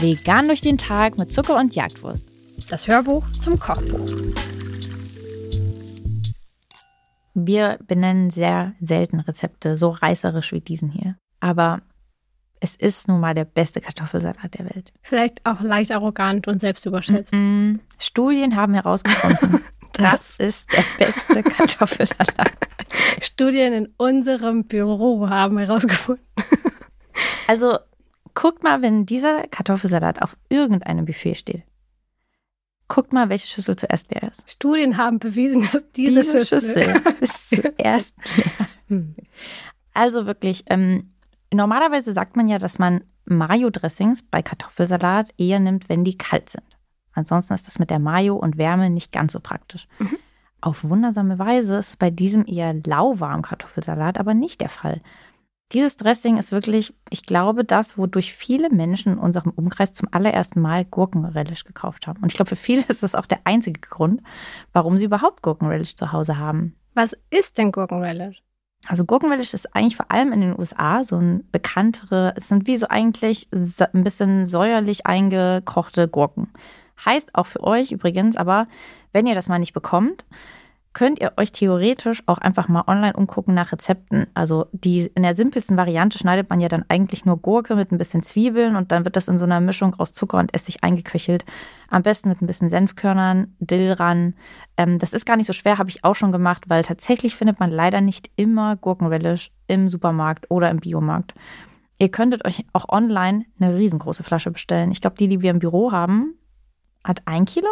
Vegan durch den Tag mit Zucker und Jagdwurst. Das Hörbuch zum Kochbuch. Wir benennen sehr selten Rezepte so reißerisch wie diesen hier. Aber es ist nun mal der beste Kartoffelsalat der Welt. Vielleicht auch leicht arrogant und selbstüberschätzt. Mm -mm. Studien haben herausgefunden, das, das ist der beste Kartoffelsalat. Studien in unserem Büro haben herausgefunden. Also guckt mal, wenn dieser Kartoffelsalat auf irgendeinem Buffet steht. Guckt mal, welche Schüssel zuerst leer ist. Studien haben bewiesen, dass diese, diese Schüssel, Schüssel ist zuerst leer. Also wirklich, ähm, normalerweise sagt man ja, dass man Mayo-Dressings bei Kartoffelsalat eher nimmt, wenn die kalt sind. Ansonsten ist das mit der Mayo und Wärme nicht ganz so praktisch. Mhm. Auf wundersame Weise ist es bei diesem eher lauwarmen Kartoffelsalat aber nicht der Fall. Dieses Dressing ist wirklich, ich glaube, das, wodurch viele Menschen in unserem Umkreis zum allerersten Mal Gurkenrelish gekauft haben. Und ich glaube, für viele ist das auch der einzige Grund, warum sie überhaupt Gurkenrelish zu Hause haben. Was ist denn Gurkenrelish? Also Gurkenrelish ist eigentlich vor allem in den USA so ein bekanntere, es sind wie so eigentlich ein bisschen säuerlich eingekochte Gurken. Heißt auch für euch übrigens, aber wenn ihr das mal nicht bekommt, könnt ihr euch theoretisch auch einfach mal online umgucken nach Rezepten. Also die in der simpelsten Variante schneidet man ja dann eigentlich nur Gurke mit ein bisschen Zwiebeln und dann wird das in so einer Mischung aus Zucker und Essig eingeköchelt. Am besten mit ein bisschen Senfkörnern, Dill ran. Ähm, das ist gar nicht so schwer, habe ich auch schon gemacht, weil tatsächlich findet man leider nicht immer Gurkenrelish im Supermarkt oder im Biomarkt. Ihr könntet euch auch online eine riesengroße Flasche bestellen. Ich glaube, die, die wir im Büro haben, hat ein Kilo.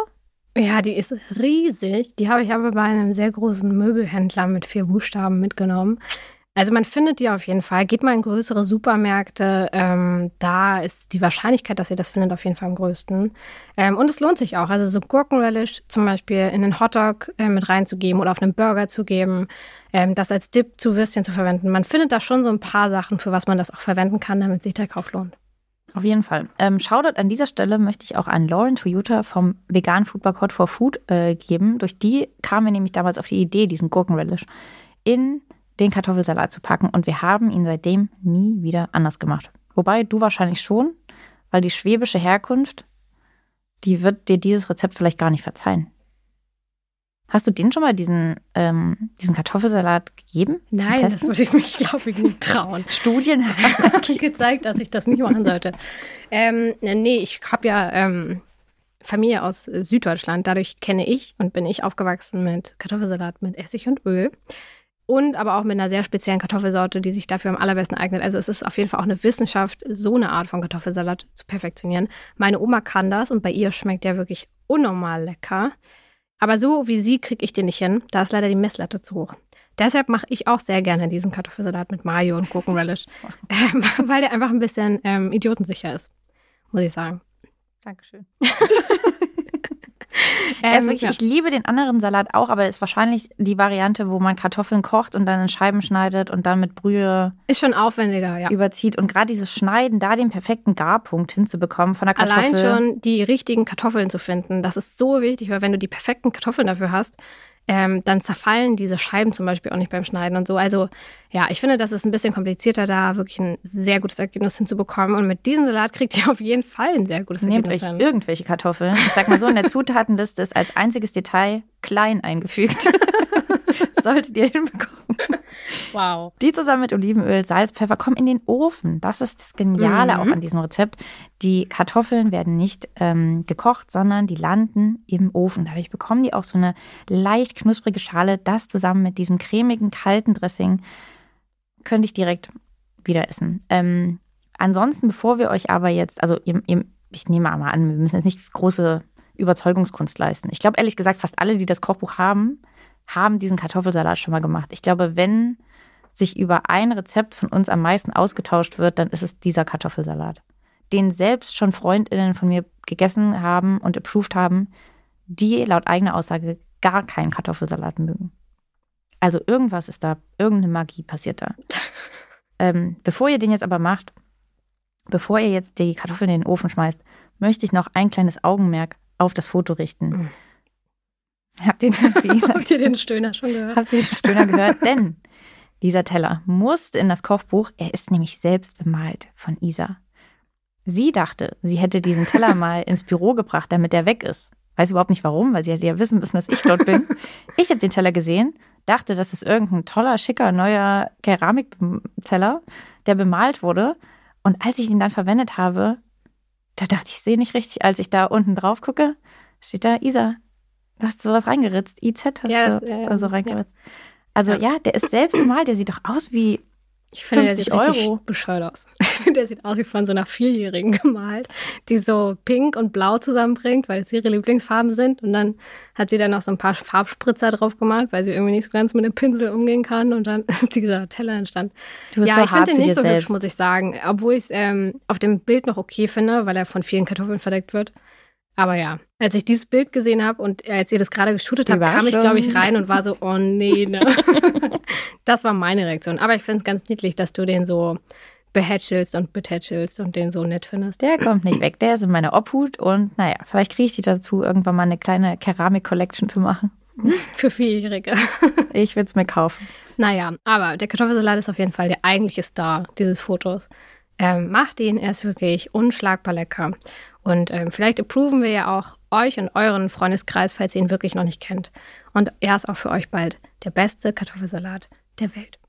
Ja, die ist riesig. Die habe ich aber bei einem sehr großen Möbelhändler mit vier Buchstaben mitgenommen. Also man findet die auf jeden Fall. Geht mal in größere Supermärkte. Ähm, da ist die Wahrscheinlichkeit, dass ihr das findet, auf jeden Fall am größten. Ähm, und es lohnt sich auch. Also so Gurkenrelish zum Beispiel in einen Hotdog äh, mit reinzugeben oder auf einen Burger zu geben. Ähm, das als Dip zu Würstchen zu verwenden. Man findet da schon so ein paar Sachen, für was man das auch verwenden kann, damit sich der Kauf lohnt. Auf jeden Fall. Ähm, Shoutout an dieser Stelle möchte ich auch an Lauren Toyota vom veganen Foodblog Hot for Food äh, geben. Durch die kamen wir nämlich damals auf die Idee, diesen Gurkenrelish in den Kartoffelsalat zu packen und wir haben ihn seitdem nie wieder anders gemacht. Wobei du wahrscheinlich schon, weil die schwäbische Herkunft, die wird dir dieses Rezept vielleicht gar nicht verzeihen. Hast du den schon mal diesen, ähm, diesen Kartoffelsalat gegeben? Nein, das würde ich mich, glaube ich, nicht trauen. Studien haben gezeigt, dass ich das nicht machen sollte. ähm, nee, ich habe ja ähm, Familie aus Süddeutschland. Dadurch kenne ich und bin ich aufgewachsen mit Kartoffelsalat mit Essig und Öl. Und aber auch mit einer sehr speziellen Kartoffelsorte, die sich dafür am allerbesten eignet. Also es ist auf jeden Fall auch eine Wissenschaft, so eine Art von Kartoffelsalat zu perfektionieren. Meine Oma kann das und bei ihr schmeckt der wirklich unnormal lecker. Aber so wie sie kriege ich den nicht hin. Da ist leider die Messlatte zu hoch. Deshalb mache ich auch sehr gerne diesen Kartoffelsalat mit Mayo und Gurkenrelish, ähm, weil der einfach ein bisschen ähm, idiotensicher ist, muss ich sagen. Dankeschön. Ähm, wirklich, ja. Ich liebe den anderen Salat auch, aber ist wahrscheinlich die Variante, wo man Kartoffeln kocht und dann in Scheiben schneidet und dann mit Brühe. Ist schon aufwendiger, ja. Überzieht. Und gerade dieses Schneiden, da den perfekten Garpunkt hinzubekommen von der Kartoffel. Allein schon die richtigen Kartoffeln zu finden, das ist so wichtig, weil wenn du die perfekten Kartoffeln dafür hast, ähm, dann zerfallen diese Scheiben zum Beispiel auch nicht beim Schneiden und so. Also ja, ich finde, das ist ein bisschen komplizierter, da wirklich ein sehr gutes Ergebnis hinzubekommen. Und mit diesem Salat kriegt ihr auf jeden Fall ein sehr gutes Ergebnis. Nämlich irgendwelche Kartoffeln. Ich sag mal so, in der Zutatenliste ist als einziges Detail klein eingefügt. Solltet ihr hinbekommen. Wow. Die zusammen mit Olivenöl, Salz, Pfeffer kommen in den Ofen. Das ist das Geniale mhm. auch an diesem Rezept. Die Kartoffeln werden nicht ähm, gekocht, sondern die landen im Ofen. Dadurch bekommen die auch so eine leicht knusprige Schale. Das zusammen mit diesem cremigen, kalten Dressing könnte ich direkt wieder essen. Ähm, ansonsten, bevor wir euch aber jetzt, also ihr, ihr, ich nehme mal an, wir müssen jetzt nicht große Überzeugungskunst leisten. Ich glaube ehrlich gesagt, fast alle, die das Kochbuch haben, haben diesen Kartoffelsalat schon mal gemacht. Ich glaube, wenn sich über ein Rezept von uns am meisten ausgetauscht wird, dann ist es dieser Kartoffelsalat. Den selbst schon Freundinnen von mir gegessen haben und approved haben, die laut eigener Aussage gar keinen Kartoffelsalat mögen. Also irgendwas ist da, irgendeine Magie passiert da. ähm, bevor ihr den jetzt aber macht, bevor ihr jetzt die Kartoffeln in den Ofen schmeißt, möchte ich noch ein kleines Augenmerk auf das Foto richten. Mhm. Habt ihr, den, Habt ihr den Stöhner schon gehört? Habt ihr den Stöhner gehört? Denn Dieser Teller musste in das Kochbuch, er ist nämlich selbst bemalt von Isa. Sie dachte, sie hätte diesen Teller mal ins Büro gebracht, damit er weg ist. Weiß überhaupt nicht warum, weil sie hätte ja wissen müssen, dass ich dort bin. Ich habe den Teller gesehen, dachte, das ist irgendein toller, schicker, neuer Keramikteller, der bemalt wurde. Und als ich ihn dann verwendet habe, da dachte ich, ich sehe nicht richtig. Als ich da unten drauf gucke, steht da Isa. Du hast sowas reingeritzt. IZ hast ja, du äh, so reingeritzt. Ja. Also ja. ja, der ist selbst bemalt, der sieht doch aus wie ich finde, 50 der sieht Euro. bescheuert aus. Ich finde, der sieht aus wie von so einer Vierjährigen gemalt, die so pink und blau zusammenbringt, weil es ihre Lieblingsfarben sind. Und dann hat sie dann noch so ein paar Farbspritzer drauf gemalt, weil sie irgendwie nicht so ganz mit dem Pinsel umgehen kann. Und dann ist dieser Teller entstanden. ja, so ich finde den nicht so selbst. hübsch, muss ich sagen. Obwohl ich es ähm, auf dem Bild noch okay finde, weil er von vielen Kartoffeln verdeckt wird. Aber ja, als ich dieses Bild gesehen habe und als ihr das gerade geshootet habt, kam ich, glaube ich, rein und war so, oh nee, ne. das war meine Reaktion. Aber ich finde es ganz niedlich, dass du den so behätschelst und betätschelst und den so nett findest. Der kommt nicht weg, der ist in meiner Obhut und naja, vielleicht kriege ich die dazu, irgendwann mal eine kleine Keramik-Collection zu machen. Für Vierjährige. ich würde es mir kaufen. Naja, aber der Kartoffelsalat ist auf jeden Fall der eigentliche Star dieses Fotos. Ähm, macht ihn, er ist wirklich unschlagbar lecker. Und ähm, vielleicht approven wir ja auch euch und euren Freundeskreis, falls ihr ihn wirklich noch nicht kennt. Und er ist auch für euch bald der beste Kartoffelsalat der Welt.